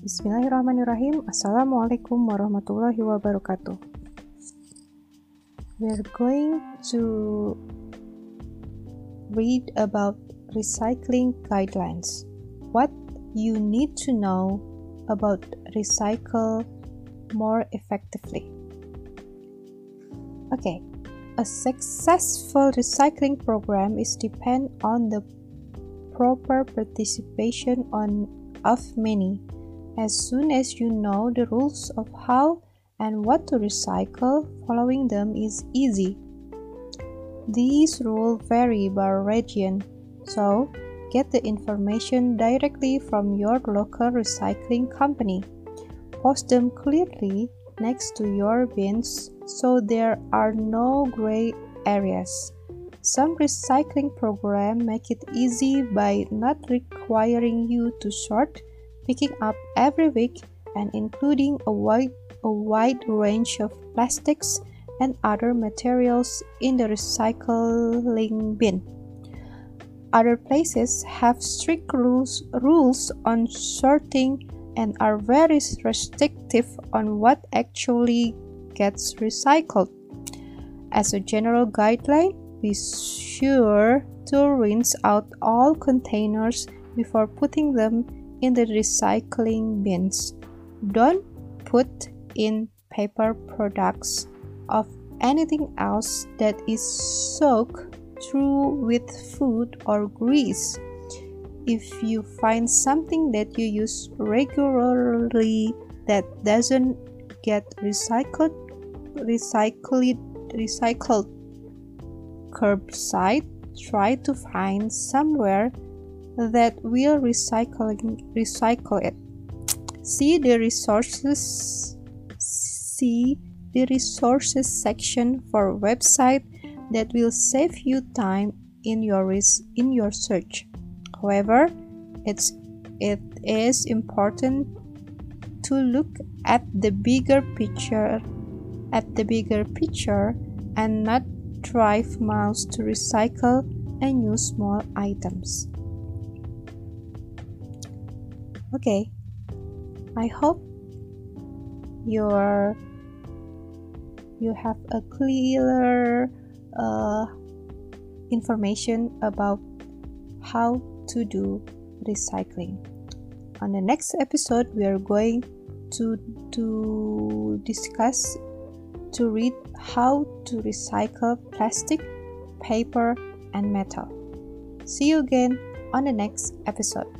Bismillahirrahmanirrahim. Assalamualaikum warahmatullahi wabarakatuh. We're going to read about recycling guidelines. What you need to know about recycle more effectively. Okay, a successful recycling program is depend on the proper participation on of many. As soon as you know the rules of how and what to recycle, following them is easy. These rules vary by region, so get the information directly from your local recycling company. Post them clearly next to your bins so there are no gray areas. Some recycling programs make it easy by not requiring you to sort, picking up every week and including a wide, a wide range of plastics and other materials in the recycling bin. Other places have strict rules, rules on sorting and are very restrictive on what actually gets recycled. As a general guideline, be sure to rinse out all containers before putting them in the recycling bins. Don't put in paper products of anything else that is soaked through with food or grease. If you find something that you use regularly that doesn't get recycled, recycle it, recycled curbside, try to find somewhere that will recycling recycle it. See the resources see the resources section for website that will save you time in your in your search. However, it's it is important to look at the bigger picture at the bigger picture and not drive miles to recycle and use small items. Okay, I hope your you have a clearer uh, information about how to do recycling. On the next episode, we are going to to discuss to read how to recycle plastic, paper, and metal. See you again on the next episode.